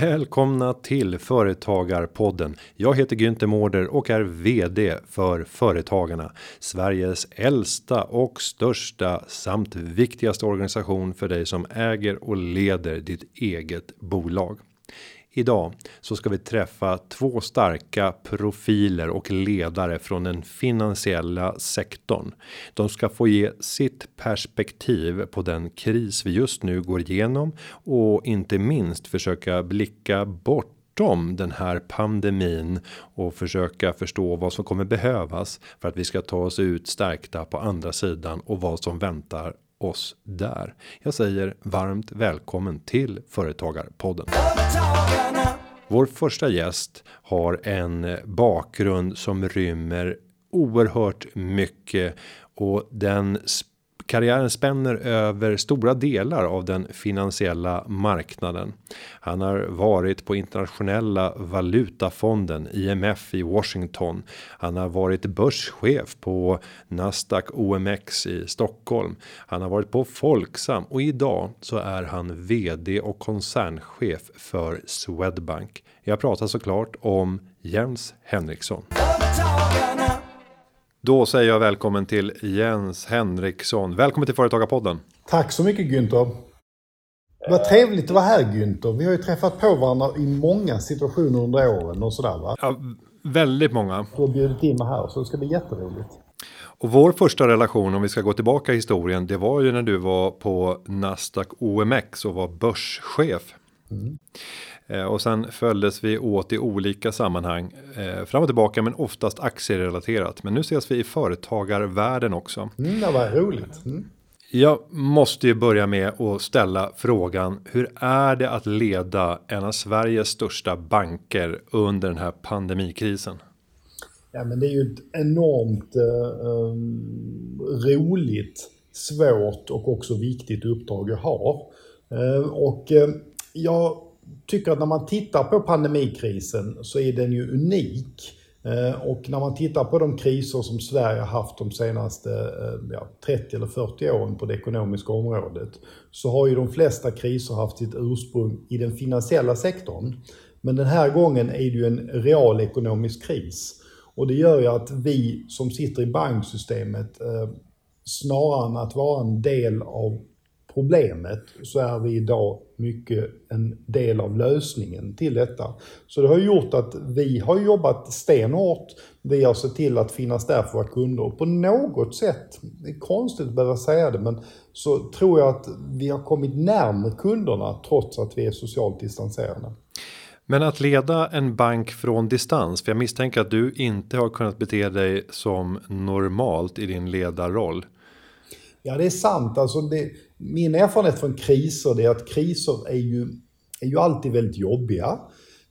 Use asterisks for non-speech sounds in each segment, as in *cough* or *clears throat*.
Välkomna till Företagarpodden. Jag heter Günther Mårder och är VD för Företagarna. Sveriges äldsta och största samt viktigaste organisation för dig som äger och leder ditt eget bolag. Idag så ska vi träffa två starka profiler och ledare från den finansiella sektorn. De ska få ge sitt perspektiv på den kris vi just nu går igenom och inte minst försöka blicka bort bortom den här pandemin och försöka förstå vad som kommer behövas för att vi ska ta oss ut stärkta på andra sidan och vad som väntar oss där. Jag säger varmt välkommen till Företagarpodden. Vår första gäst har en bakgrund som rymmer oerhört mycket och den Karriären spänner över stora delar av den finansiella marknaden. Han har varit på internationella valutafonden IMF i Washington. Han har varit börschef på Nasdaq OMX i Stockholm. Han har varit på Folksam och idag så är han vd och koncernchef för Swedbank. Jag pratar såklart om Jens Henriksson. Då säger jag välkommen till Jens Henriksson. Välkommen till Företagarpodden. Tack så mycket Günther. Vad trevligt att vara här Günther. Vi har ju träffat på varandra i många situationer under åren och sådär va? Ja, väldigt många. Du har bjudit in mig här så det ska bli jätteroligt. Och vår första relation om vi ska gå tillbaka i historien. Det var ju när du var på Nasdaq OMX och var börschef. Mm. Eh, och sen följdes vi åt i olika sammanhang eh, fram och tillbaka, men oftast aktierelaterat. Men nu ses vi i företagarvärlden också. Mm, var roligt. Mm. Jag måste ju börja med att ställa frågan. Hur är det att leda en av Sveriges största banker under den här pandemikrisen? Ja, men det är ju ett enormt eh, um, roligt, svårt och också viktigt uppdrag jag har. Eh, och eh, jag tycker att när man tittar på pandemikrisen så är den ju unik. Eh, och när man tittar på de kriser som Sverige har haft de senaste eh, ja, 30 eller 40 åren på det ekonomiska området så har ju de flesta kriser haft sitt ursprung i den finansiella sektorn. Men den här gången är det ju en realekonomisk kris. Och det gör ju att vi som sitter i banksystemet eh, snarare än att vara en del av problemet så är vi idag mycket en del av lösningen till detta. Så det har gjort att vi har jobbat stenhårt. Vi har sett till att finnas där för våra kunder. Och på något sätt, det är konstigt att behöva säga det, men så tror jag att vi har kommit närmare kunderna trots att vi är socialt distanserade. Men att leda en bank från distans, för jag misstänker att du inte har kunnat bete dig som normalt i din ledarroll. Ja, det är sant. Alltså det, min erfarenhet från kriser är att kriser är ju, är ju alltid väldigt jobbiga.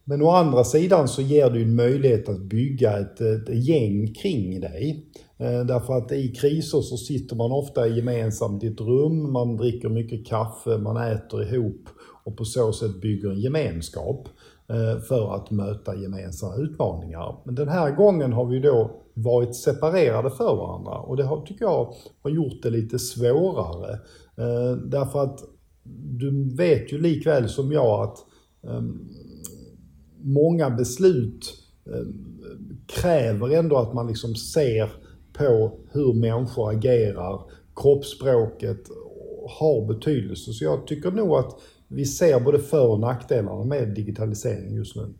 Men å andra sidan så ger det en möjlighet att bygga ett, ett gäng kring dig. Eh, därför att i kriser så sitter man ofta gemensamt i ett rum, man dricker mycket kaffe, man äter ihop och på så sätt bygger en gemenskap. Eh, för att möta gemensamma utmaningar. Men den här gången har vi då varit separerade för varandra och det har, tycker jag har gjort det lite svårare. Eh, därför att du vet ju likväl som jag att ehm, många beslut ehm, kräver ändå att man liksom ser på hur människor agerar. Kroppsspråket har betydelse. Så jag tycker nog att vi ser både för och nackdelarna med digitalisering just nu.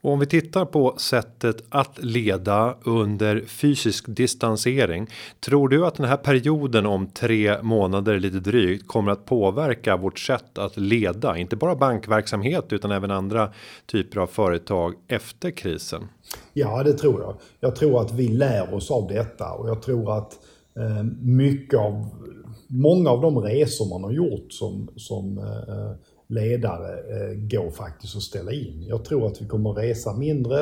Och om vi tittar på sättet att leda under fysisk distansering. Tror du att den här perioden om tre månader lite drygt kommer att påverka vårt sätt att leda, inte bara bankverksamhet utan även andra typer av företag efter krisen? Ja, det tror jag. Jag tror att vi lär oss av detta och jag tror att eh, mycket av många av de resor man har gjort som, som eh, ledare eh, går faktiskt att ställa in. Jag tror att vi kommer resa mindre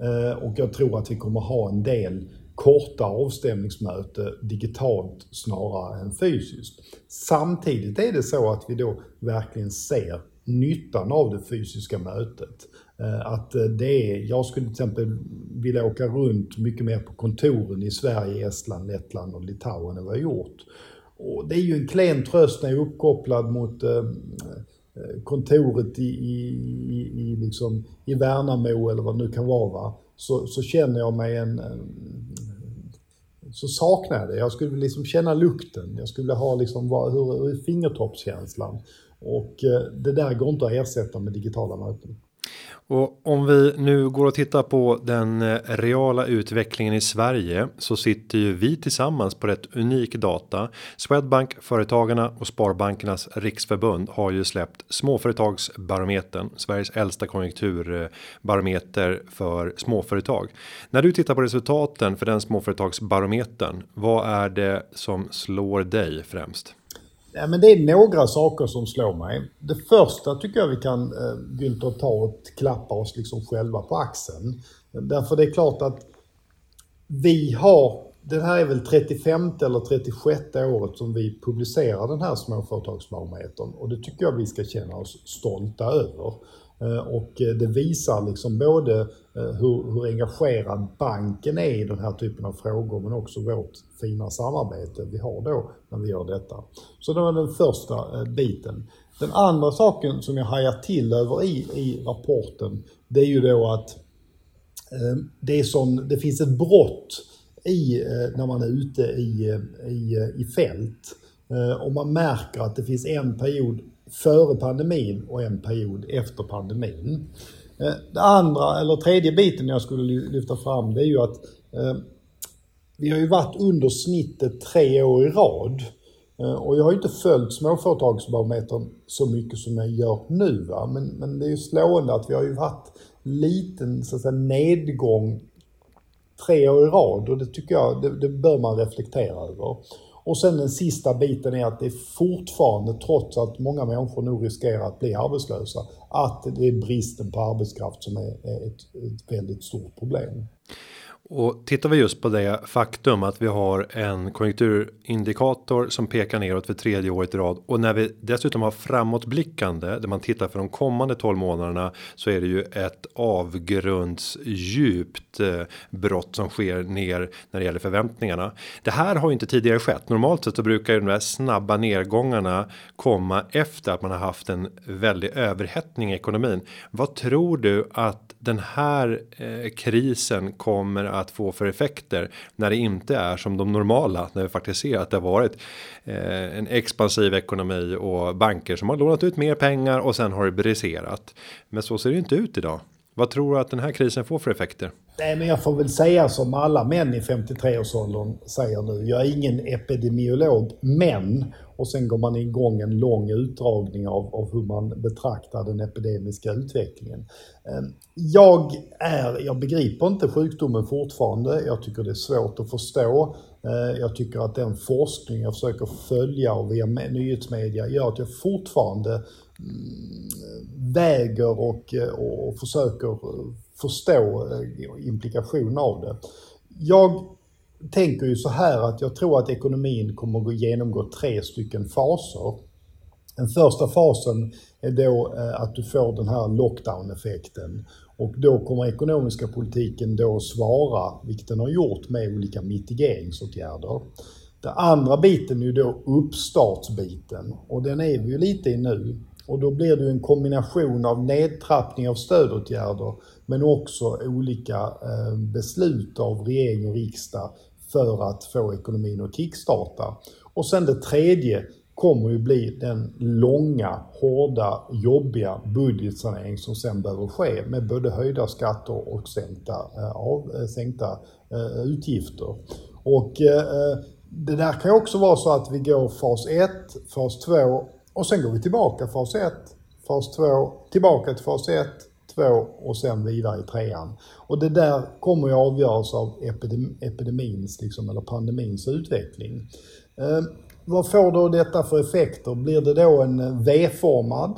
eh, och jag tror att vi kommer ha en del korta avstämningsmöte digitalt snarare än fysiskt. Samtidigt är det så att vi då verkligen ser nyttan av det fysiska mötet. Eh, att det är, jag skulle till exempel vilja åka runt mycket mer på kontoren i Sverige, Estland, Lettland och Litauen än vad jag gjort. Och det är ju en klen tröst när jag är uppkopplad mot eh, Eh, kontoret i, i, i, liksom, i Värnamo eller vad det nu kan vara, va? Så, så känner jag mig en, en så saknar jag det. Jag skulle liksom känna lukten. Jag skulle ha liksom, hur, hur är fingertoppskänslan? Och eh, det där går inte att ersätta med digitala möten. Och om vi nu går och tittar på den eh, reala utvecklingen i Sverige så sitter ju vi tillsammans på rätt unik data. Swedbank, Företagarna och Sparbankernas riksförbund har ju släppt småföretagsbarometern, Sveriges äldsta konjunkturbarometer för småföretag. När du tittar på resultaten för den småföretagsbarometern, vad är det som slår dig främst? Ja, men det är några saker som slår mig. Det första tycker jag vi kan, eh, Günther, ta och klappa oss liksom själva på axeln. Därför det är klart att vi har, det här är väl 35 eller 36 året som vi publicerar den här småföretagsbarometern och det tycker jag vi ska känna oss stolta över. Eh, och eh, det visar liksom både eh, hur, hur engagerad banken är i den här typen av frågor men också vårt fina samarbete vi har då när vi gör detta. Så det var den första biten. Den andra saken som jag hajar till över i, i rapporten det är ju då att det, som, det finns ett brott i, när man är ute i, i, i fält. Och man märker att det finns en period före pandemin och en period efter pandemin. Eh, det andra, eller tredje biten jag skulle lyfta fram, det är ju att eh, vi har ju varit under snittet tre år i rad. Eh, och jag har ju inte följt småföretagsbarometern så mycket som jag gör nu. Va? Men, men det är ju slående att vi har ju haft liten så att säga, nedgång tre år i rad och det tycker jag, det, det bör man reflektera över. Och sen den sista biten är att det fortfarande, trots att många människor nu riskerar att bli arbetslösa, att det är bristen på arbetskraft som är ett, ett väldigt stort problem. Och tittar vi just på det faktum att vi har en konjunkturindikator som pekar neråt för tredje året i rad och när vi dessutom har framåtblickande där man tittar för de kommande 12 månaderna så är det ju ett avgrundsdjupt eh, brott som sker ner när det gäller förväntningarna. Det här har ju inte tidigare skett. Normalt sett så brukar ju de där snabba nedgångarna komma efter att man har haft en väldig överhettning i ekonomin. Vad tror du att den här eh, krisen kommer att att få för effekter när det inte är som de normala när vi faktiskt ser att det har varit eh, en expansiv ekonomi och banker som har lånat ut mer pengar och sen har det briserat. Men så ser det inte ut idag. Vad tror du att den här krisen får för effekter? Nej, men jag får väl säga som alla män i 53-årsåldern säger nu. Jag är ingen epidemiolog, men och sen går man igång en lång utdragning av, av hur man betraktar den epidemiska utvecklingen. Ehm, jag, är, jag begriper inte sjukdomen fortfarande. Jag tycker det är svårt att förstå. Ehm, jag tycker att den forskning jag försöker följa och via nyhetsmedia gör att jag fortfarande mm, väger och, och försöker eh, förstå implikationer implikationen av det. Jag tänker ju så här att jag tror att ekonomin kommer att genomgå tre stycken faser. Den första fasen är då eh, att du får den här lockdown-effekten och då kommer ekonomiska politiken då svara, vilket den har gjort, med olika mitigeringsåtgärder. Den andra biten är ju då uppstartsbiten och den är vi ju lite i nu. Och då blir det en kombination av nedtrappning av stödåtgärder men också olika eh, beslut av regering och riksdag för att få ekonomin att kickstarta. Och sen det tredje kommer ju bli den långa, hårda, jobbiga budgetsanering som sen behöver ske med både höjda skatter och sänkta, eh, av, eh, sänkta eh, utgifter. Och eh, det där kan ju också vara så att vi går fas 1, fas 2 och sen går vi tillbaka fas 1, fas 2, tillbaka till fas 1, två och sen vidare i trean. Och det där kommer ju avgöras av epidemins, liksom, eller pandemins utveckling. Eh, vad får då detta för effekter? Blir det då en eh, V-formad,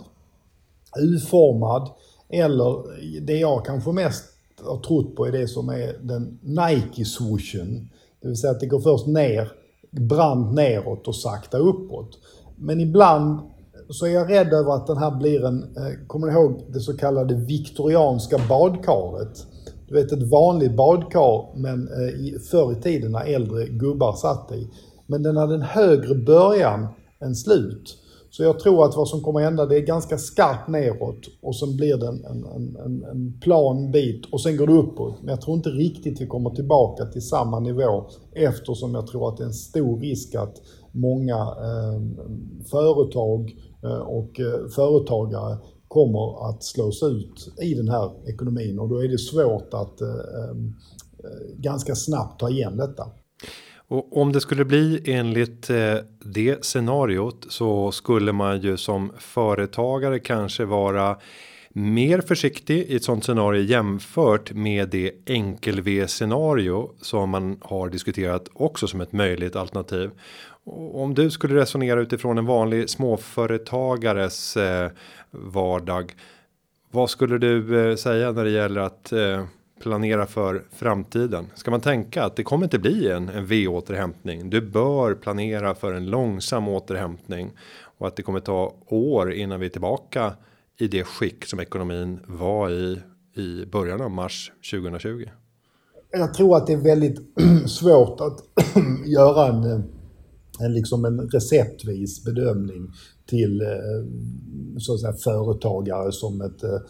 U-formad eller det jag kanske mest har trott på är det som är den Nike-swooshen. Det vill säga att det går först ner, brant neråt och sakta uppåt. Men ibland så är jag rädd över att den här blir en, eh, kommer ni ihåg det så kallade viktorianska badkaret? Du vet ett vanligt badkar men eh, förr i tiden när äldre gubbar satt i. Men den hade en högre början än slut. Så jag tror att vad som kommer hända det är ganska skarpt neråt och sen blir det en, en, en, en plan bit och sen går det uppåt. Men jag tror inte riktigt vi kommer tillbaka till samma nivå eftersom jag tror att det är en stor risk att många eh, företag Eh, och eh, företagare kommer att slås ut i den här ekonomin och då är det svårt att eh, ehm, ganska snabbt ta igen detta. Och om det skulle bli enligt det scenariot så skulle man ju som företagare kanske vara mer försiktig i ett sånt scenario jämfört med det enkel V scenario som man har diskuterat också som ett möjligt alternativ. Om du skulle resonera utifrån en vanlig småföretagares eh, vardag. Vad skulle du eh, säga när det gäller att eh, planera för framtiden? Ska man tänka att det kommer inte bli en, en V-återhämtning? Du bör planera för en långsam återhämtning och att det kommer ta år innan vi är tillbaka i det skick som ekonomin var i i början av mars 2020. Jag tror att det är väldigt *clears throat* svårt att *clears throat* göra en, eh, en, liksom en receptvis bedömning till eh, så att säga, företagare som, ett, eh,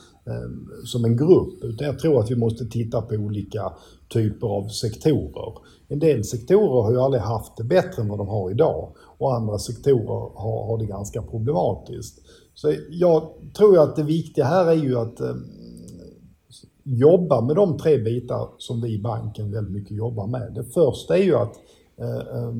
som en grupp. Utan jag tror att vi måste titta på olika typer av sektorer. En del sektorer har ju aldrig haft det bättre än vad de har idag och andra sektorer har, har det ganska problematiskt. Så jag tror att det viktiga här är ju att eh, jobba med de tre bitar som vi i banken väldigt mycket jobbar med. Det första är ju att eh,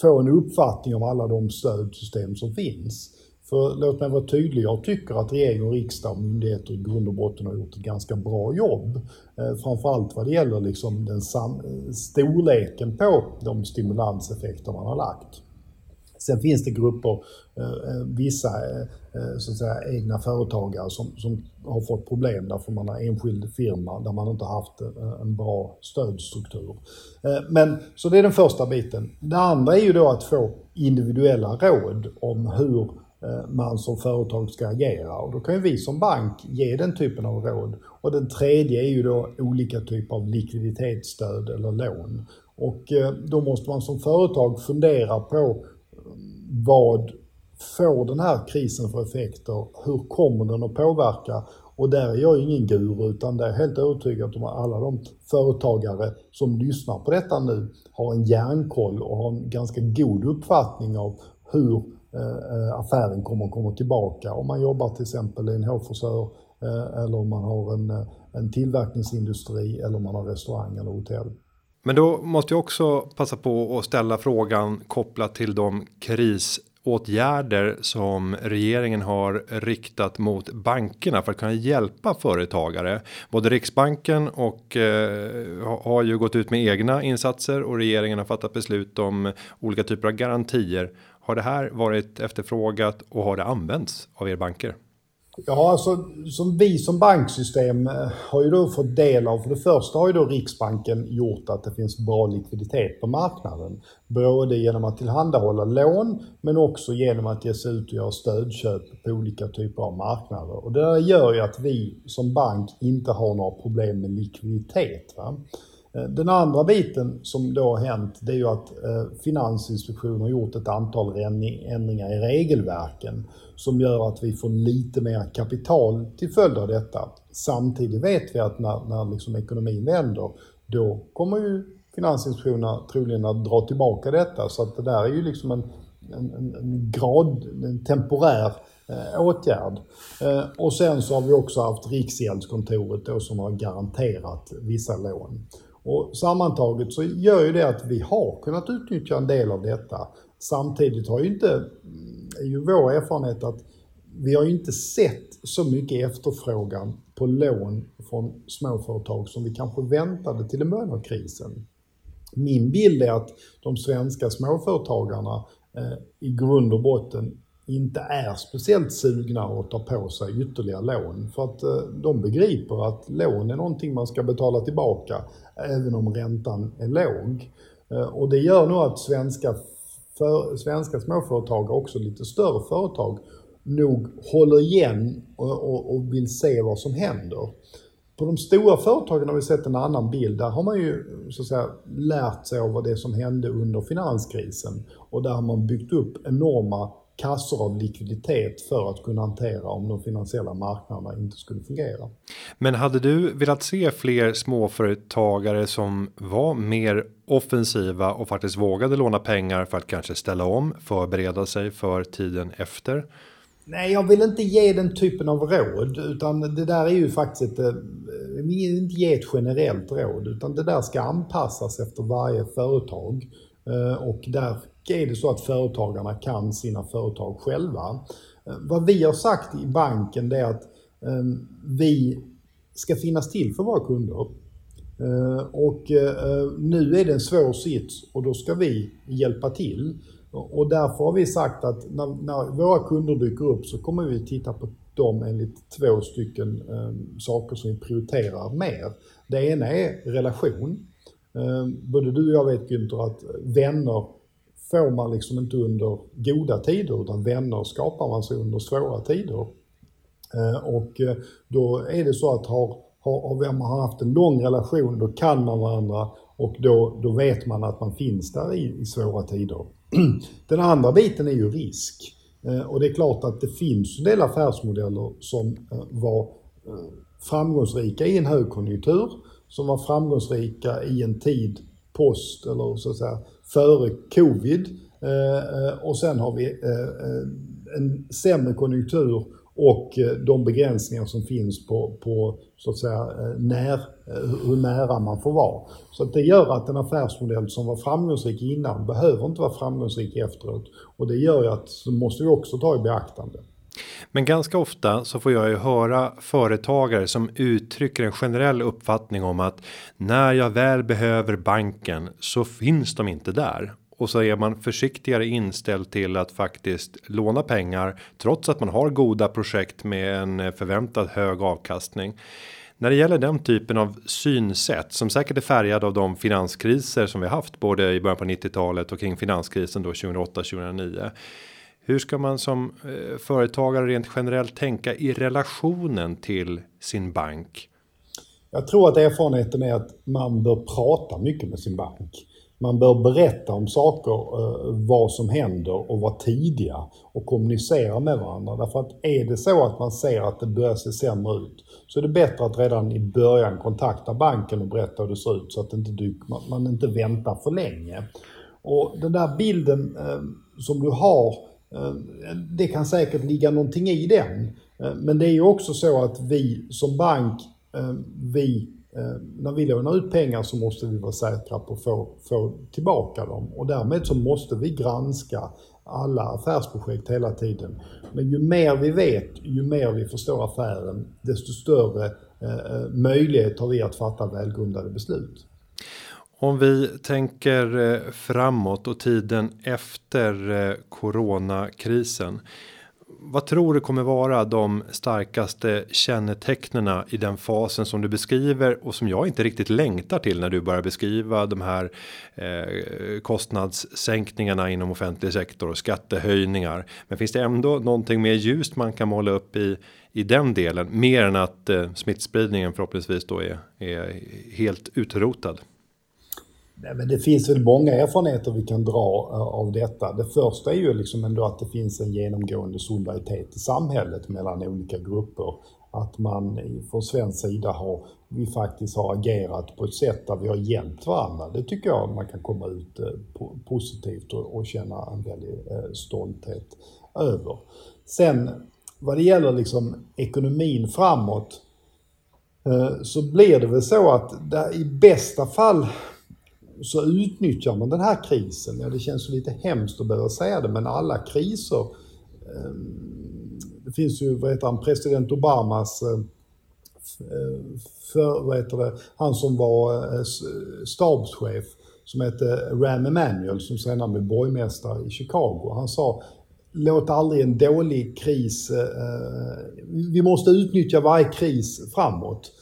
få en uppfattning om alla de stödsystem som finns. För låt mig vara tydlig, jag tycker att regering och riksdag och myndigheter i grund och botten har gjort ett ganska bra jobb. Eh, framförallt vad det gäller liksom den storleken på de stimulanseffekter man har lagt. Sen finns det grupper, eh, eh, vissa eh, Eh, så att säga, egna företagare som, som har fått problem därför man har enskild firma där man inte haft eh, en bra stödstruktur. Eh, men, så det är den första biten. Det andra är ju då att få individuella råd om hur man som företag ska agera. Och då kan ju vi som bank ge den typen av råd. Och den tredje är ju då olika typer av likviditetsstöd eller lån. Och då måste man som företag fundera på vad får den här krisen för effekter? Hur kommer den att påverka? Och där är jag ingen guru utan det är helt övertygad om att alla de företagare som lyssnar på detta nu har en järnkoll och har en ganska god uppfattning av hur eh, eh, affären kommer att komma tillbaka. Om man jobbar till exempel i en hårfrisör eh, eller om man har en, en tillverkningsindustri eller om man har restaurang eller hotell. Men då måste jag också passa på att ställa frågan kopplat till de kris åtgärder som regeringen har riktat mot bankerna för att kunna hjälpa företagare. Både Riksbanken och eh, har ju gått ut med egna insatser och regeringen har fattat beslut om olika typer av garantier. Har det här varit efterfrågat och har det använts av er banker? Ja, alltså som vi som banksystem eh, har ju då fått del av, för det första har ju då Riksbanken gjort att det finns bra likviditet på marknaden. Både genom att tillhandahålla lån men också genom att ge sig ut och göra stödköp på olika typer av marknader. Och det gör ju att vi som bank inte har några problem med likviditet. Va? Eh, den andra biten som då har hänt det är ju att eh, Finansinspektionen har gjort ett antal ändringar i regelverken som gör att vi får lite mer kapital till följd av detta. Samtidigt vet vi att när, när liksom ekonomin vänder då kommer ju Finansinspektionen troligen att dra tillbaka detta så att det där är ju liksom en, en, en grad, en temporär eh, åtgärd. Och sen så har vi också haft Riksgäldskontoret då som har garanterat vissa lån. Och sammantaget så gör ju det att vi har kunnat utnyttja en del av detta. Samtidigt har ju inte, mm, är ju vår erfarenhet att vi har ju inte sett så mycket efterfrågan på lån från småföretag som vi kanske väntade till en början av krisen. Min bild är att de svenska småföretagarna eh, i grund och botten inte är speciellt sugna att ta på sig ytterligare lån. För att eh, de begriper att lån är någonting man ska betala tillbaka även om räntan är låg. Eh, och det gör nog att svenska, för, svenska småföretag, också lite större företag, nog håller igen och, och, och vill se vad som händer. På de stora företagen har vi sett en annan bild. Där har man ju så att säga, lärt sig av vad det som hände under finanskrisen. Och där har man byggt upp enorma kassor av likviditet för att kunna hantera om de finansiella marknaderna inte skulle fungera. Men hade du velat se fler småföretagare som var mer offensiva och faktiskt vågade låna pengar för att kanske ställa om, förbereda sig för tiden efter? Nej, jag vill inte ge den typen av råd, utan det där är ju faktiskt ett, eh, vill inte ge ett generellt råd, utan det där ska anpassas efter varje företag. Eh, och där är det så att företagarna kan sina företag själva. Eh, vad vi har sagt i banken det är att ehm, vi ska finnas till för våra kunder. Eh, och nu är det en svår sits och då ska vi hjälpa till. Och därför har vi sagt att när, när våra kunder dyker upp så kommer vi titta på dem enligt två stycken eh, saker som vi prioriterar mer. Det ena är relation. Ehm, både du och jag vet Günther att vänner får man liksom inte under goda tider utan vänner skapar man sig under svåra tider. Ehm, och eh, då är det så att har, har, har man haft en lång relation då kan man varandra och då, då vet man att man finns där i, i svåra tider. *clears throat* Den andra biten är ju risk. Ehm, och det är klart att det finns en del affärsmodeller som eh, var eh, framgångsrika i en högkonjunktur, som var framgångsrika i en tid post eller så att säga före covid. Eh, eh, och sen har vi eh, en sämre konjunktur och de begränsningar som finns på, på så att säga, när, hur nära man får vara. Så att det gör att en affärsmodell som var framgångsrik innan behöver inte vara framgångsrik efteråt. Och det gör ju att, så måste vi också ta i beaktande. Men ganska ofta så får jag ju höra företagare som uttrycker en generell uppfattning om att när jag väl behöver banken så finns de inte där och så är man försiktigare inställd till att faktiskt låna pengar trots att man har goda projekt med en förväntad hög avkastning. När det gäller den typen av synsätt som säkert är färgad av de finanskriser som vi haft både i början på 90-talet och kring finanskrisen då 2008 2009. Hur ska man som eh, företagare rent generellt tänka i relationen till sin bank? Jag tror att erfarenheten är att man bör prata mycket med sin bank. Man bör berätta om saker, eh, vad som händer och vara tidiga och kommunicera med varandra. Därför att är det så att man ser att det börjar se sämre ut så är det bättre att redan i början kontakta banken och berätta hur det ser ut så att inte du, man inte väntar för länge. Och den där bilden eh, som du har, eh, Eh, det kan säkert ligga någonting i den. Eh, men det är ju också så att vi som bank, eh, vi när vi lånar ut pengar så måste vi vara säkra på att få, få tillbaka dem och därmed så måste vi granska alla affärsprojekt hela tiden. Men ju mer vi vet, ju mer vi förstår affären, desto större möjlighet har vi att fatta välgrundade beslut. Om vi tänker eh, framåt och tiden efter eh, coronakrisen vad tror du kommer vara de starkaste kännetecknena i den fasen som du beskriver och som jag inte riktigt längtar till när du börjar beskriva de här eh, kostnadssänkningarna inom offentlig sektor och skattehöjningar. Men finns det ändå någonting mer ljust man kan måla upp i i den delen mer än att eh, smittspridningen förhoppningsvis då är, är helt utrotad? Nej, men det finns väl många erfarenheter vi kan dra eh, av detta. Det första är ju liksom ändå att det finns en genomgående solidaritet i samhället mellan olika grupper. Att man från svensk sida har, vi faktiskt har agerat på ett sätt där vi har hjälpt varandra. Det tycker jag man kan komma ut eh, positivt och känna en väldig eh, stolthet över. Sen vad det gäller liksom ekonomin framåt så blir det väl så att i bästa fall så utnyttjar man den här krisen. Ja, det känns lite hemskt att behöva säga det, men alla kriser. Ehm, det finns ju, vad heter han, president Obamas eh, eh, för, vad heter det, han som var eh, stabschef som hette Ram Emanuel som senare blev borgmästare i Chicago. Han sa låt aldrig en dålig kris, eh, vi måste utnyttja varje kris framåt.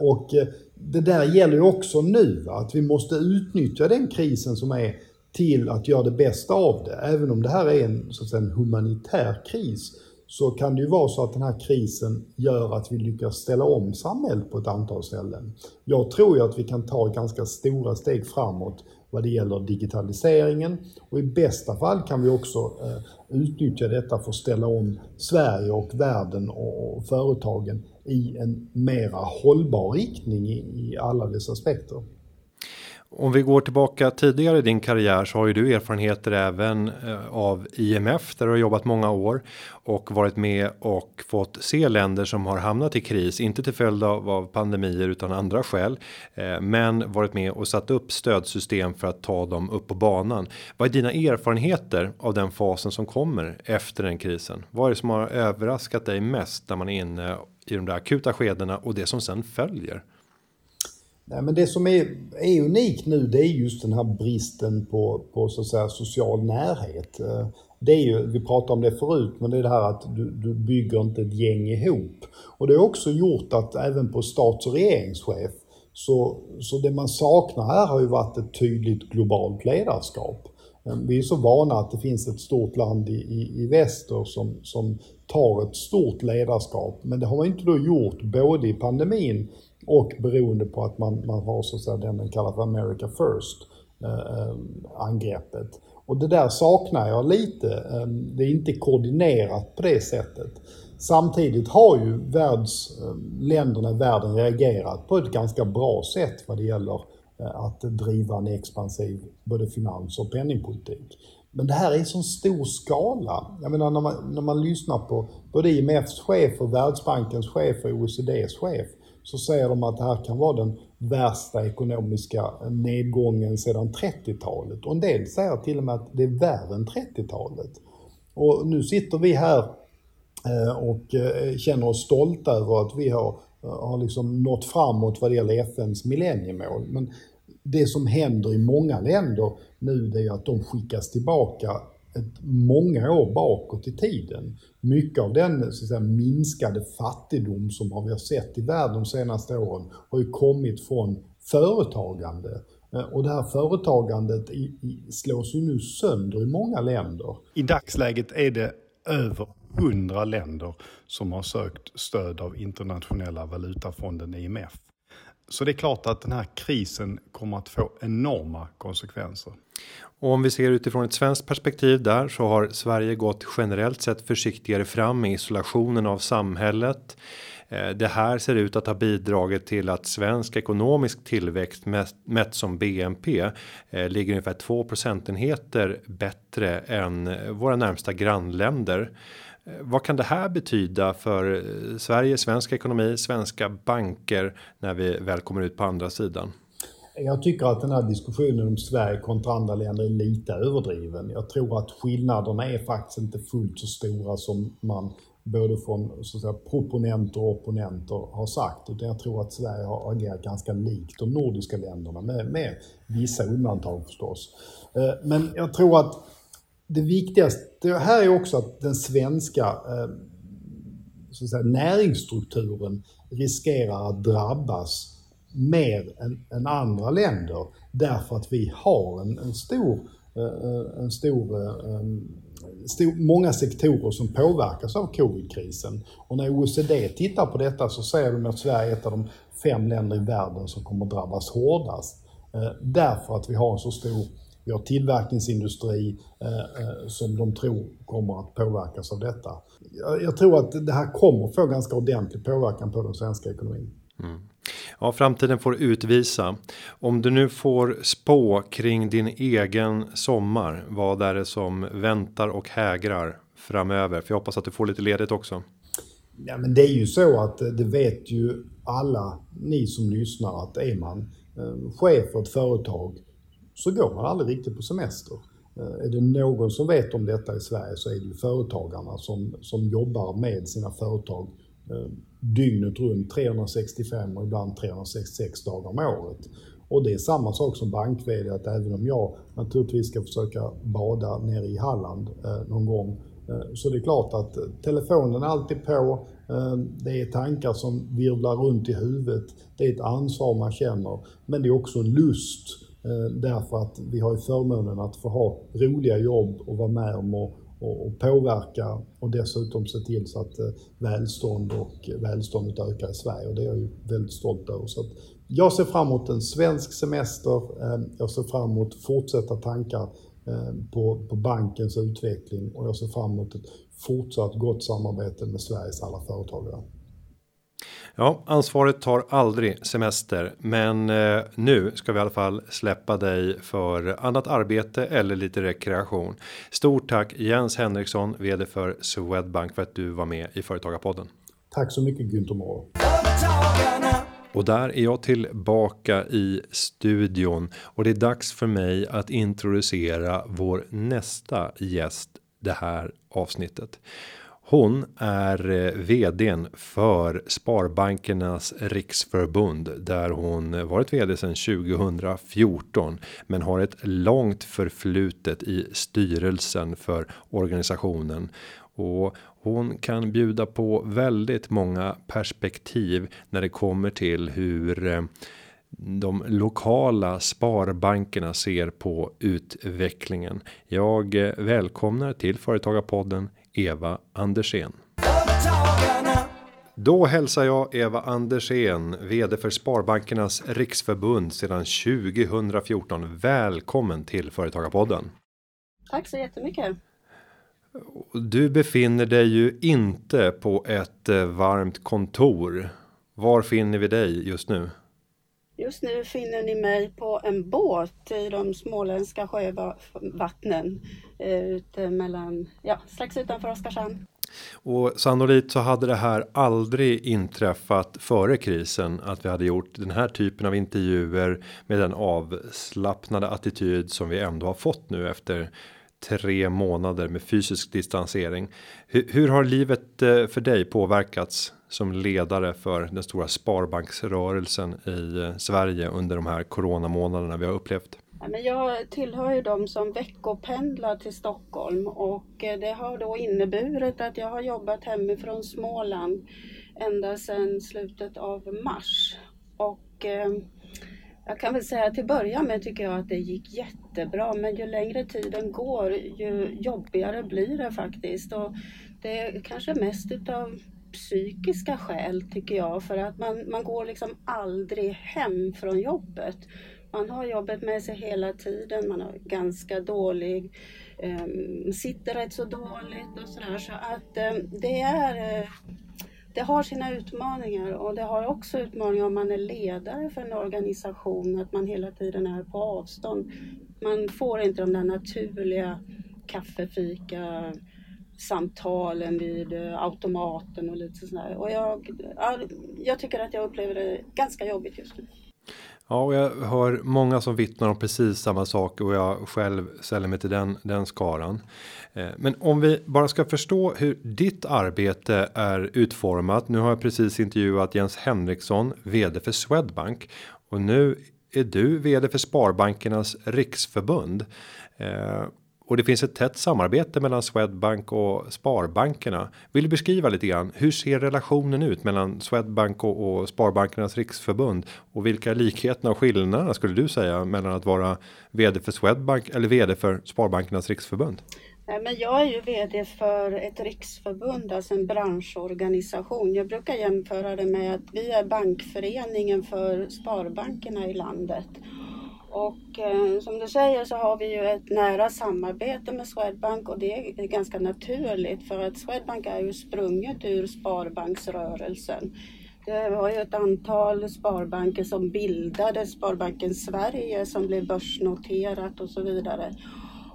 Och det där gäller ju också nu, va? att vi måste utnyttja den krisen som är till att göra det bästa av det. Även om det här är en, så att säga, en humanitär kris så kan det ju vara så att den här krisen gör att vi lyckas ställa om samhället på ett antal ställen. Jag tror ju att vi kan ta ganska stora steg framåt vad det gäller digitaliseringen och i bästa fall kan vi också eh, utnyttja detta för att ställa om Sverige och världen och företagen i en mera hållbar riktning i alla dess aspekter. Om vi går tillbaka tidigare i din karriär så har ju du erfarenheter även eh, av IMF där du har jobbat många år och varit med och fått se länder som har hamnat i kris, inte till följd av, av pandemier utan andra skäl, eh, men varit med och satt upp stödsystem för att ta dem upp på banan. Vad är dina erfarenheter av den fasen som kommer efter den krisen? Vad är det som har överraskat dig mest när man är inne i de där akuta skedena och det som sen följer? Nej, men det som är, är unikt nu det är just den här bristen på, på så att säga, social närhet. Eh, det är ju, vi pratade om det förut, men det är det här att du, du bygger inte ett gäng ihop. Och det har också gjort att även på stats och regeringschef så, så det man saknar här har ju varit ett tydligt globalt ledarskap. Vi är så vana att det finns ett stort land i, i, i väster som, som tar ett stort ledarskap, men det har man inte då gjort både i pandemin och beroende på att man, man har så att säga den man kallar för America First eh, eh angreppet. Och det där saknar jag lite. Eh, det är inte koordinerat på det sättet. Samtidigt har ju världs, eh, länderna i världen reagerat på ett ganska bra sätt vad det gäller eh, Eh, att driva en expansiv både finans och penningpolitik. Men det här är så stor skala. Jag menar när man, när man lyssnar på både IMFs chef och Världsbankens chef och OECDs chef så säger de att det här kan vara den värsta ekonomiska nedgången sedan 30-talet. Och en del säger till och med att det är värre än 30-talet. Och nu sitter vi här eh, och eh, känner oss stolta över att vi har, har liksom nått framåt vad det gäller FNs millenniemål. Men det som händer i många länder nu det är att de skickas tillbaka ett många år bakåt i tiden. Mycket av den så säga, minskade fattigdom som vi har sett i världen de senaste åren har ju kommit från företagande. Eh, och det här företagandet i, i, slås ju nu sönder i många länder. I dagsläget är det över hundra länder som har sökt stöd av internationella valutafonden IMF. Så det är klart att den här krisen kommer att få enorma konsekvenser. Och om vi ser utifrån ett svenskt perspektiv där så har Sverige gått generellt sett försiktigare fram i isolationen av samhället. Eh, det här ser ut att ha bidragit till att svensk ekonomisk tillväxt mätt som BNP eh, ligger ungefär 2 procentenheter bättre än våra närmsta grannländer. Eh, vad kan det här betyda för eh, Sverige, svensk ekonomi, svenska banker när vi väl kommer ut på andra sidan? Jag tycker att den här diskussionen om Sverige kontra andra länder är lite överdriven. Jag tror att skillnaderna är faktiskt inte fullt så stora som man både från så att säga, proponenter och opponenter har sagt. Utan jag tror att Sverige har agerat ganska likt de nordiska länderna med, med vissa undantag förstås. Eh, men jag tror att det viktigaste här är också att den svenska eh, så att säga, näringsstrukturen riskerar att drabbas mer än, än andra länder därför att vi har en, en stor, eh, eh, en stor, en stor, många sektorer som påverkas av covidkrisen. Och när OECD tittar på detta så säger de att Sverige är ett av de fem länder i världen som kommer drabbas hårdast. Därför att vi har en så stor vi har tillverkningsindustri eh, som de tror kommer att påverkas av detta. Jag, tror att det här kommer få ganska ordentlig påverkan på den svenska ekonomin. Mm. Ja, framtiden får utvisa. Om du nu får spå kring din egen sommar. Vad är det som väntar och hägrar framöver? För jag hoppas att du får lite ledigt också. Ja, men det är ju så att eh, det vet ju alla ni som lyssnar att är man eh, chef för ett företag så går man aldrig riktigt på semester. Eh, är det någon som vet om detta i Sverige så är det ju företagarna som, som jobbar med sina företag eh, dygnet runt 365 och ibland 366 dagar om året. Och det är samma sak som bank att även om jag naturligtvis ska försöka bada nere i Halland eh, någon gång eh, så det är klart att eh, telefonen är alltid på, eh, det är tankar som virvlar runt i huvudet, det är ett ansvar man känner, men det är också en lust eh, Eh, därför att vi har ju förmånen att få ha roliga jobb och vara med om att och, och påverka och dessutom se till så att eh, välstånd och eh, välståndet ökar i Sverige och det är jag ju väldigt stolt över. Så jag ser fram emot en svensk semester, jag ser fram emot fortsatta tankar på, på bankens utveckling och jag ser fram emot ett fortsatt gott samarbete med Sveriges alla företagare. Ja, ansvaret tar aldrig semester, men eh, nu ska vi i alla fall släppa dig för annat arbete eller lite rekreation. Stort tack Jens Henriksson, vd för Swedbank för att du var med i Företagarpodden. Tack så mycket Günther Mård. Och där är jag tillbaka i studion och det är dags för mig att introducera vår nästa gäst det här avsnittet. Hon är eh, vd vdn för Sparbankernas riksförbund där hon varit vd sedan 2014 men har ett långt förflutet i styrelsen för organisationen. Och hon kan bjuda på väldigt många perspektiv när det kommer till hur eh, de lokala sparbankerna ser på utvecklingen. Jag eh, välkomnar till Företagarpodden Eva Andersén. Då hälsar jag Eva Andersén, vd för Sparbankernas riksförbund sedan 2014. Välkommen till Företagarpodden. Tack så jättemycket. Du befinner dig ju inte på ett eh, varmt kontor. Var finner vi dig just nu? Just nu finner ni mig på en båt i de småländska sjövattnen eh, ute mellan, ja, strax utanför Oskarshamn. Och sannolikt så hade det här aldrig inträffat före krisen att vi hade gjort den här typen av intervjuer med den avslappnade attityd som vi ändå har fått nu efter tre månader med fysisk distansering. Hur, hur har livet eh, för dig påverkats som ledare för den stora sparbanksrörelsen i eh, Sverige under de här coronamånaderna vi har upplevt? jag tillhör ju de som veckopendlar till Stockholm och eh, det har då inneburit att jag har jobbat hemifrån Småland ända sedan slutet av mars. Och eh, jag kan väl säga till början med tycker jag att det gick jättebra men ju längre tiden går ju jobbigare blir det faktiskt. Och det är kanske mest utav psykiska skäl tycker jag för att man, man går liksom aldrig hem från jobbet. Man har jobbet med sig hela tiden, man har ganska dålig, um, sitter rätt så dåligt och sådär så att um, det är uh, det har sina utmaningar och det har också utmaningar om man är ledare för en organisation, att man hela tiden är på avstånd. Man får inte de där naturliga kaffefika samtalen vid eh, automaten och lite sådär. Och jag, jag tycker att jag upplever det ganska jobbigt just nu. Ja, och jag hör många som vittnar om precis samma sak och jag själv säljer mig till den, den skaran. Eh, men om vi bara ska förstå hur ditt arbete är utformat. Nu har jag precis intervjuat Jens Henriksson, vd för Swedbank och nu är du vd för Sparbankernas riksförbund. Eh, och det finns ett tätt samarbete mellan Swedbank och Sparbankerna. Vill du beskriva lite grann hur ser relationen ut mellan Swedbank och, och Sparbankernas riksförbund och vilka likheterna och skillnaderna skulle du säga mellan att vara vd för Swedbank eller vd för Sparbankernas riksförbund? Eh, men jag är ju VD för ett riksförbund, alltså en branschorganisation. Jag brukar jämföra det med att vi är bankföreningen för sparbankerna i landet. Och eh, som du säger så har vi ju ett nära samarbete med Swedbank och det är ganska naturligt för att Swedbank är ju sprunget ur sparbanksrörelsen. Det var ju ett antal sparbanker som bildade Sparbanken Sverige som blev börsnoterat och så vidare.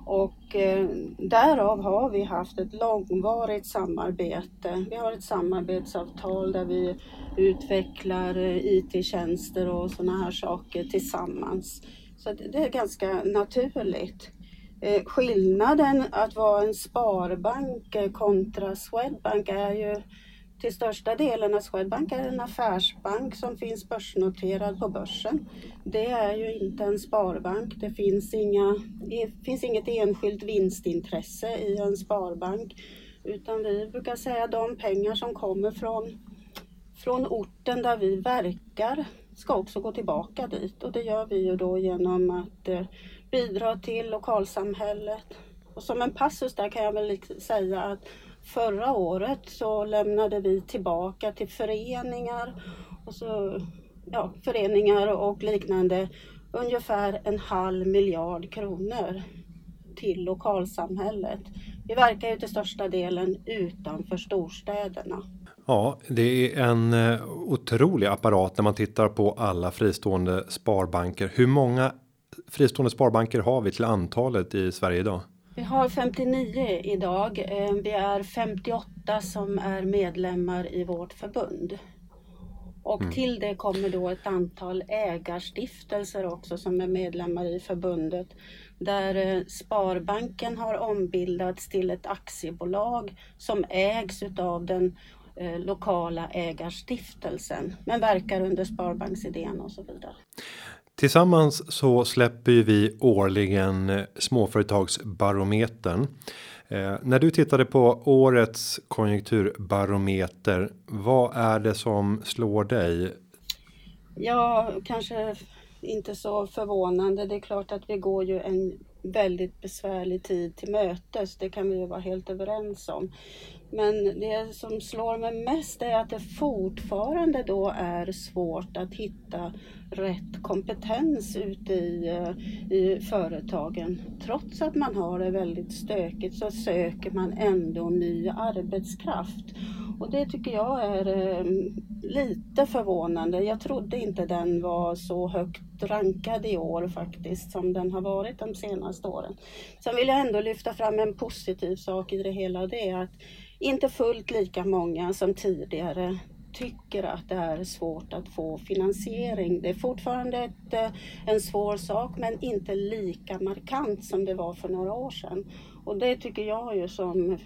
Och eh, därav har vi haft ett långvarigt samarbete. Vi har ett samarbetsavtal där vi utvecklar eh, IT-tjänster och sådana här saker tillsammans. Så det är ganska naturligt. Eh, skillnaden att vara en sparbank kontra Swedbank är ju till största delen att Swedbank är en affärsbank som finns börsnoterad på börsen. Det är ju inte en sparbank. Det finns, inga, det finns inget enskilt vinstintresse i en sparbank. Utan vi brukar säga att de pengar som kommer från, från orten där vi verkar ska också gå tillbaka dit och det gör vi ju då genom att eh, bidra till lokalsamhället, Och som en passus där kan jag väl säga att förra året så lämnade vi tillbaka till föreningar och så, ja, föreningar och liknande ungefär en halv miljard kronor till lokalsamhället. Vi verkar ju till största delen utanför storstäderna. Ja, det är en eh, otrolig apparat när man tittar på alla fristående sparbanker. Hur många fristående sparbanker har vi till antalet i Sverige idag? Vi har 59 idag. Eh, vi är 58 som är medlemmar i vårt förbund. Och mm. till det kommer då ett antal ägarstiftelser också som är medlemmar i förbundet. Där eh, Sparbanken har ombildats till ett aktiebolag som ägs utav den eh, lokala ägarstiftelsen men verkar under Sparbanksidén och så vidare. Tillsammans så släpper vi årligen eh, småföretagsbarometern. Eh, när du tittade på årets konjunkturbarometer, vad är det som slår dig? Ja, kanske inte så förvånande. Det är klart att vi går ju en väldigt besvärlig tid till mötes. Det kan vi ju vara helt överens om. Men det som slår mig mest är att det fortfarande då är svårt att hitta rätt kompetens ute i, eh, i företagen. Trots att man har det väldigt stökigt så söker man ändå ny arbetskraft. Och det tycker jag är eh, lite förvånande. Jag trodde inte den var så högt rankad i år faktiskt som den har varit de senaste åren. Sen vill jag ändå lyfta fram en positiv sak i det hela. Det är att inte fullt lika många som tidigare tycker att det är svårt att få finansiering. Det är fortfarande ett, eh, en svår sak men inte lika markant som det var för några år sedan. Och det tycker jag ju som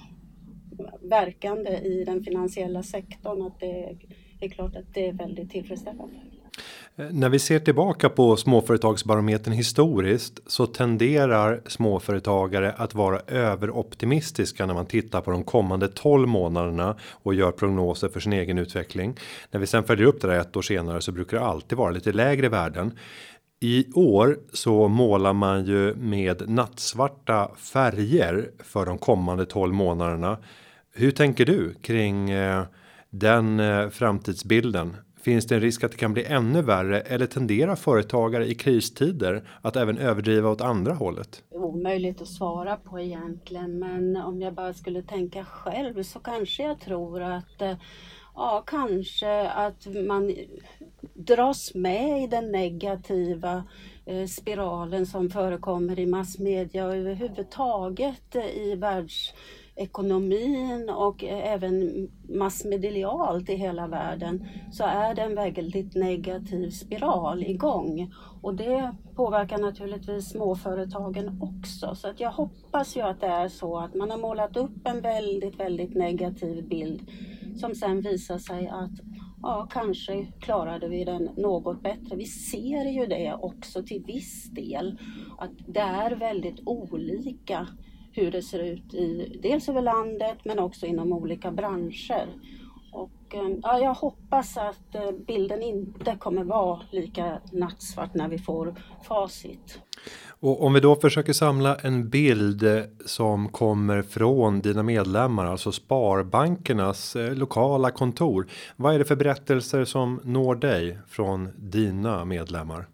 verkande i den finansiella sektorn att det är klart att det är väldigt tillfredsställande. Eh, när vi ser tillbaka på småföretagsbarometern historiskt så tenderar småföretagare att vara överoptimistiska när man tittar på de kommande 12 månaderna och gör prognoser för sin egen utveckling. När vi sen följer upp det där ett år senare så brukar det alltid vara lite lägre värden. I år så målar man ju med nattsvarta färger för de kommande 12 månaderna. Hur tänker du kring eh, den eh, framtidsbilden? Finns det en risk att det kan bli ännu värre eller tenderar företagare i kristider att även överdriva åt andra hållet? Omöjligt att svara på egentligen, men om jag bara skulle tänka själv så kanske jag tror att eh, Ja, kanske att man dras med i den negativa eh, spiralen som förekommer i massmedia och överhuvudtaget i världsekonomin och eh, även massmedialt i hela världen så är det en väldigt negativ spiral igång. Och det påverkar naturligtvis småföretagen också. Så att jag hoppas ju att det är så att man har målat upp en väldigt, väldigt negativ bild som sen visar sig att ja, kanske klarade vi den något bättre. Vi ser ju det också till viss del, att det är väldigt olika hur det ser ut i dels över landet men också inom olika branscher. Och, eh, ja, jag hoppas att eh, bilden inte kommer vara lika nattsvart när vi får facit. Och om vi då försöker samla en bild eh, som kommer från dina medlemmar, alltså sparbankernas lokala kontor. Vad är det för berättelser som når dig från dina medlemmar?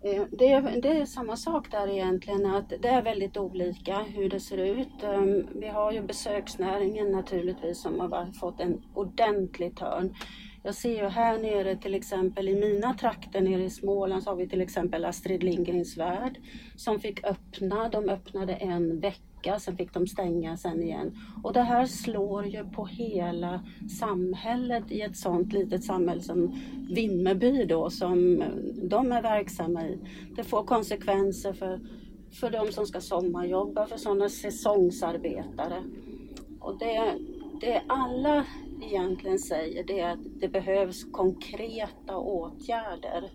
Eh, det är, det är samma sak där egentligen, att det är väldigt olika hur det ser ut. Ehm, vi har ju besöksnäringen naturligtvis som har fått en ordentlig törn. Jag ser ju här nere till exempel i mina trakter nere i Småland så har vi till exempel Astrid Lindgrens Värld som fick öppna. De öppnade en vecka vecka, sen fick de stänga sen igen. Och det här slår ju på hela samhället i ett sånt litet samhälle som Vimmerby då, som de är verksamma i. Det får konsekvenser för, för de som ska sommarjobba, för sådana säsongsarbetare. Och det, det alla egentligen säger det är att det behövs konkreta åtgärder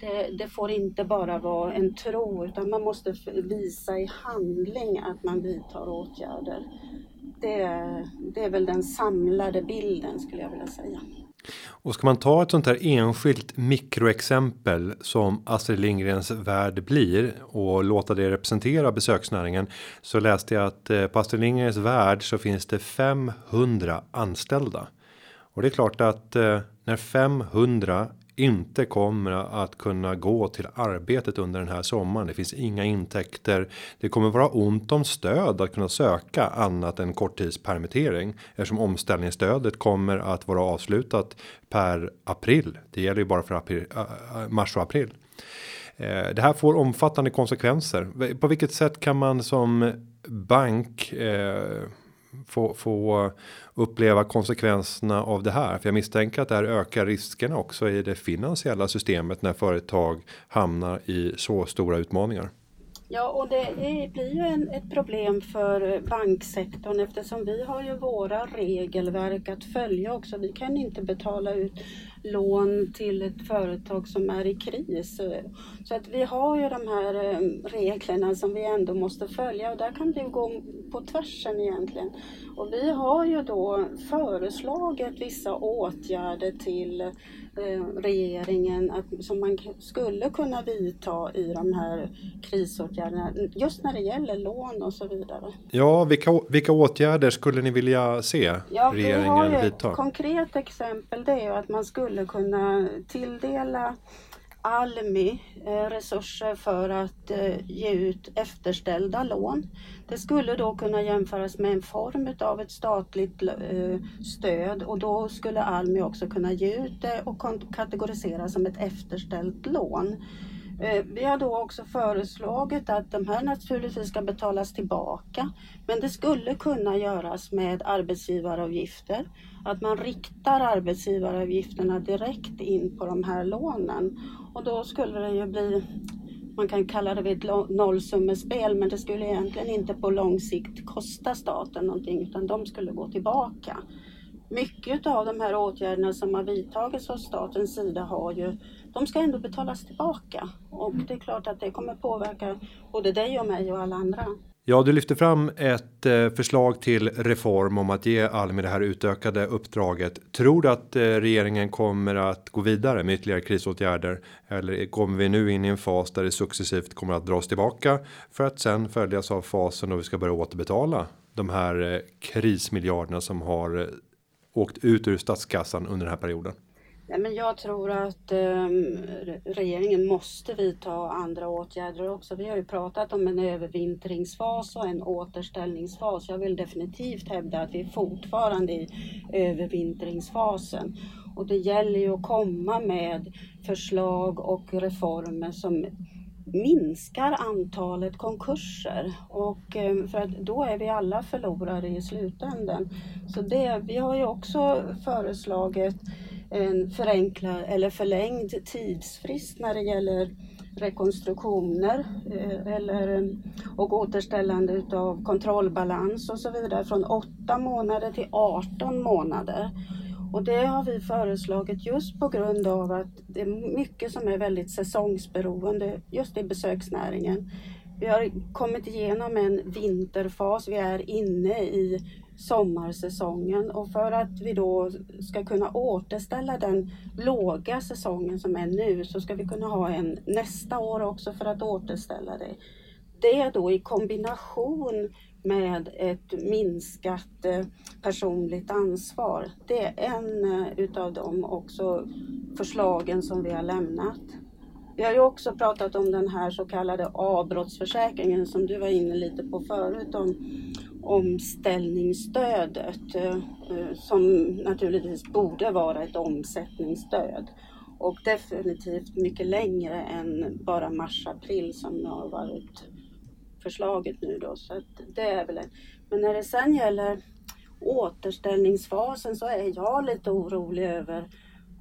det, det, får inte bara vara en tro utan man måste visa i handling att man vidtar åtgärder. Det, det är väl den samlade bilden skulle jag vilja säga. Och ska man ta ett sånt här enskilt mikroexempel som Astrid Lindgrens värld blir och låta det representera besöksnäringen så läste jag att eh, på Astrid Lindgrens värld så finns det 500 anställda. Och det är klart att eh, när 500 inte kommer att kunna gå till arbetet under den här sommaren. Det finns inga intäkter. Det kommer vara ont om stöd att kunna söka annat än korttidspermittering eftersom omställningsstödet kommer att vara avslutat per april. Det gäller ju bara för april, äh, äh, mars och april. Eh, det här får omfattande konsekvenser. På vilket sätt kan man som bank eh, få, få uppleva konsekvenserna av det här. För jag misstänker att det här ökar riskerna också i det finansiella systemet när företag hamnar i så stora utmaningar. Ja, och det blir ju en, ett problem för banksektorn eftersom vi har ju våra regelverk att följa också. Vi kan inte betala ut lån till ett företag som är i kris. Så att vi har ju de här eh, reglerna som vi ändå måste följa och där kan det gå på tvärsen egentligen. Och vi har ju då föreslagit vissa åtgärder till regeringen att, som man skulle kunna vidta i de här krisåtgärderna just när det gäller lån och så vidare. Ja, vilka, vilka åtgärder skulle ni vilja se ja, regeringen vidta? Vi har ju ett konkret exempel det är ju att man skulle kunna tilldela Almi eh, resurser för att eh, ge ut efterställda lån. Det skulle då kunna jämföras med en form av ett statligt eh, stöd och då skulle Almi också kunna ge ut det och kategorisera som ett efterställt lån. Vi har då också föreslagit att de här naturligtvis ska betalas tillbaka men det skulle kunna göras med arbetsgivaravgifter. Att man riktar arbetsgivaravgifterna direkt in på de här lånen och då skulle det ju bli man kan kalla det ett nollsummespel men det skulle egentligen inte på lång sikt kosta staten någonting utan de skulle gå tillbaka. Mycket av de här åtgärderna som har vidtagits av statens sida har ju, de ska ändå betalas tillbaka och det är klart att det kommer påverka både dig och mig och alla andra. Ja, du lyfter fram ett eh, förslag till reform om att ge Almi det här utökade uppdraget. Tror du att eh, regeringen kommer att gå vidare med ytterligare krisåtgärder? Eller kommer vi nu in i en fas där det successivt kommer att dras tillbaka för att sen följas av fasen då vi ska börja återbetala de här eh, krismiljarderna som har åkt ut ur statskassan under den här perioden? Nej, men jag tror att eh, regeringen måste vidta andra åtgärder också. Vi har ju pratat om en övervintringsfas och en återställningsfas. Jag vill definitivt hävda att vi är fortfarande i övervintringsfasen. Och det gäller ju att komma med förslag och reformer som minskar antalet konkurser och ehm, för att då är vi alla förlorare i slutändan. Så det, vi har ju också föreslagit en förenklad eller förlängd tidsfrist när det gäller rekonstruktioner eh, eller, eh, och återställande av kontrollbalans och så vidare från 8 månader till 18 månader. Och det har vi föreslagit just på grund av att det är mycket som är väldigt säsongsberoende just i besöksnäringen. Vi har kommit igenom en vinterfas, vi är inne i sommarsäsongen och för att vi då ska kunna återställa den låga säsongen som är nu så ska vi kunna ha en nästa år också för att återställa det. Det då i kombination med ett minskat eh, personligt ansvar. Det är en eh, utav de också förslagen som vi har lämnat. Vi har ju också pratat om den här så kallade avbrottsförsäkringen som du var inne lite på förut om omställningsstödet eh, som naturligtvis borde vara ett omsättningsstöd och definitivt mycket längre än bara mars-april som har varit förslaget nu då. Så det är väl en. Men när det sen gäller återställningsfasen så är jag lite orolig över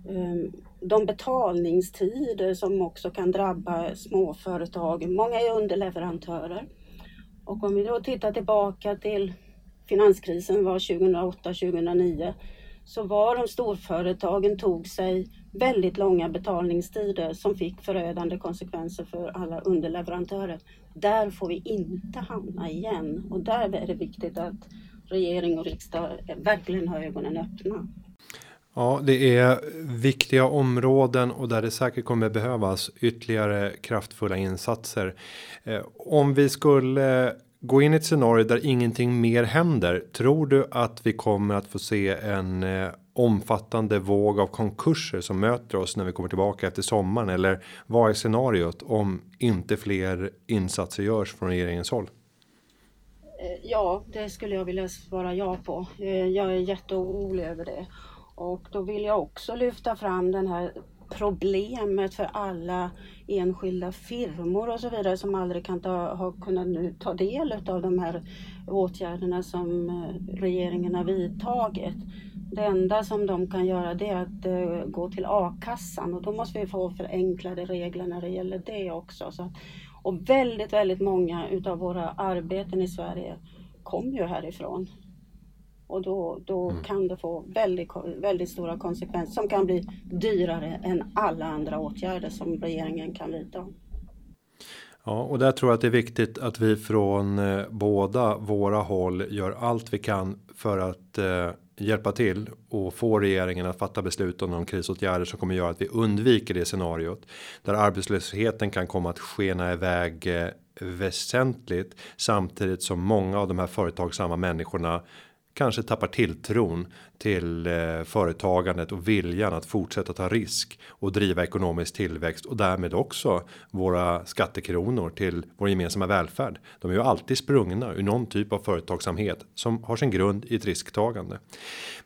Ehm, de betalningstider som också kan drabba småföretag. Många är underleverantörer. Och om vi då tittar tillbaka till finanskrisen var 2008-2009 så var de storföretagen tog sig väldigt långa betalningstider som fick förödande konsekvenser för alla underleverantörer. Där får vi inte hamna igen och där är det viktigt att regering och riksdag verkligen har ögonen öppna. Ja, det är viktiga områden och där det säkert kommer behövas ytterligare kraftfulla insatser. Eh, om vi skulle gå in i ett scenario där ingenting mer händer. Tror du att vi kommer att få se en eh, omfattande våg av konkurser som möter oss när vi kommer tillbaka efter sommaren? Eller vad är scenariot om inte fler insatser görs från regeringens håll? Eh, ja, det skulle jag vilja svara ja på. Jag är jätteorolig över det. Och då vill jag också lyfta fram den här problemet för alla enskilda firmor och så vidare som aldrig kan ta, ha kunnat nu ta del av de här åtgärderna som eh, regeringen har vidtagit. Det enda som de kan göra det är att eh, gå till a-kassan och då måste vi få förenklade regler när det gäller det också. Så, och väldigt, väldigt många utav våra arbeten i Sverige kommer ju härifrån. Och då, då mm. kan det få väldigt, väldigt stora konsekvenser som kan bli dyrare än alla andra åtgärder som regeringen kan vidta. Ja, och där tror jag att det är viktigt att vi från eh, båda våra håll gör allt vi kan för att eh, hjälpa till och få regeringen att fatta beslut om de krisåtgärder som kommer göra att vi undviker det scenariot där arbetslösheten kan komma att skena iväg eh, väsentligt samtidigt som många av de här företagsamma människorna kanske tappar tilltron till eh, företagandet och viljan att fortsätta ta risk och driva ekonomisk tillväxt och därmed också våra skattekronor till vår gemensamma välfärd. De är ju alltid sprungna ur någon typ av företagsamhet som har sin grund i ett risktagande.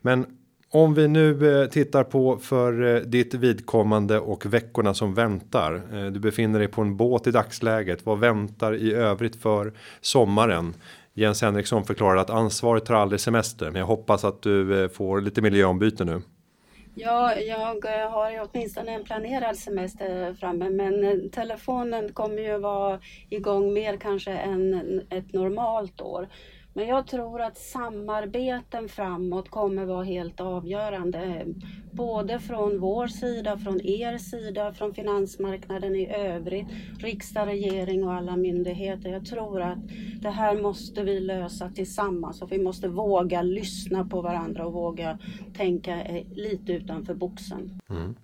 Men om vi nu eh, tittar på för eh, ditt vidkommande och veckorna som väntar. Eh, du befinner dig på en båt i dagsläget. Vad väntar i övrigt för sommaren? Jens Henriksson förklarar att ansvaret tar aldrig semester, men jag hoppas att du eh, får lite miljöombyte nu. Ja, jag eh, har ju åtminstone en planerad semester framme, men eh, telefonen kommer ju vara igång mer kanske än ett normalt år. Men jag tror att samarbeten framåt kommer vara helt avgörande. Eh, både från vår sida, från er sida, från finansmarknaden i övrigt, riksdag, regering och alla myndigheter. Jag tror att det här måste vi lösa tillsammans och vi måste våga lyssna på varandra och våga tänka eh, lite utanför boxen. Mm.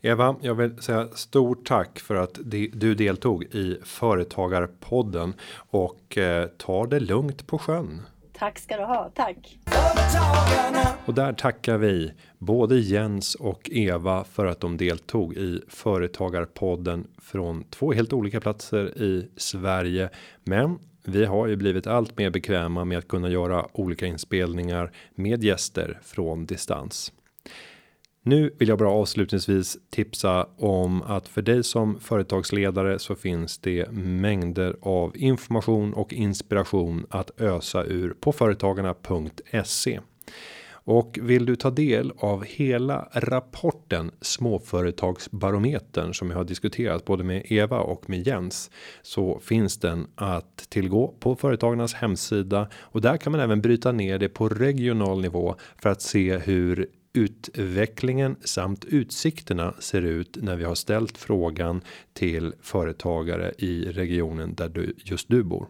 Eva, jag vill säga stort tack för att du deltog i Företagarpodden och eh, ta det lugnt på sjön. Tack ska du ha, tack. Och där tackar vi både Jens och Eva för att de deltog i Företagarpodden från två helt olika platser i Sverige. Men vi har ju blivit allt mer bekväma med att kunna göra olika inspelningar med gäster från distans. Nu vill jag bara avslutningsvis tipsa om att för dig som företagsledare så finns det mängder av information och inspiration att ösa ur på företagarna.se. Och vill du ta del av hela rapporten småföretagsbarometern som jag har diskuterat både med Eva och med Jens så finns den att tillgå på företagarnas hemsida och där kan man även bryta ner det på regional nivå för att se hur utvecklingen samt utsikterna ser ut när vi har ställt frågan till företagare i regionen där du just du bor.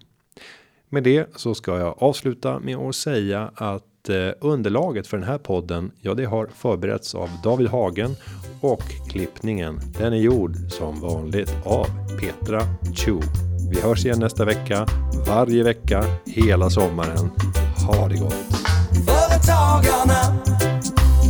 Med det så ska jag avsluta med att säga att eh, underlaget för den här podden. Ja, det har förberetts av David Hagen och klippningen. Den är gjord som vanligt av Petra Chu. Vi hörs igen nästa vecka varje vecka hela sommaren. Ha det gott! Företagarna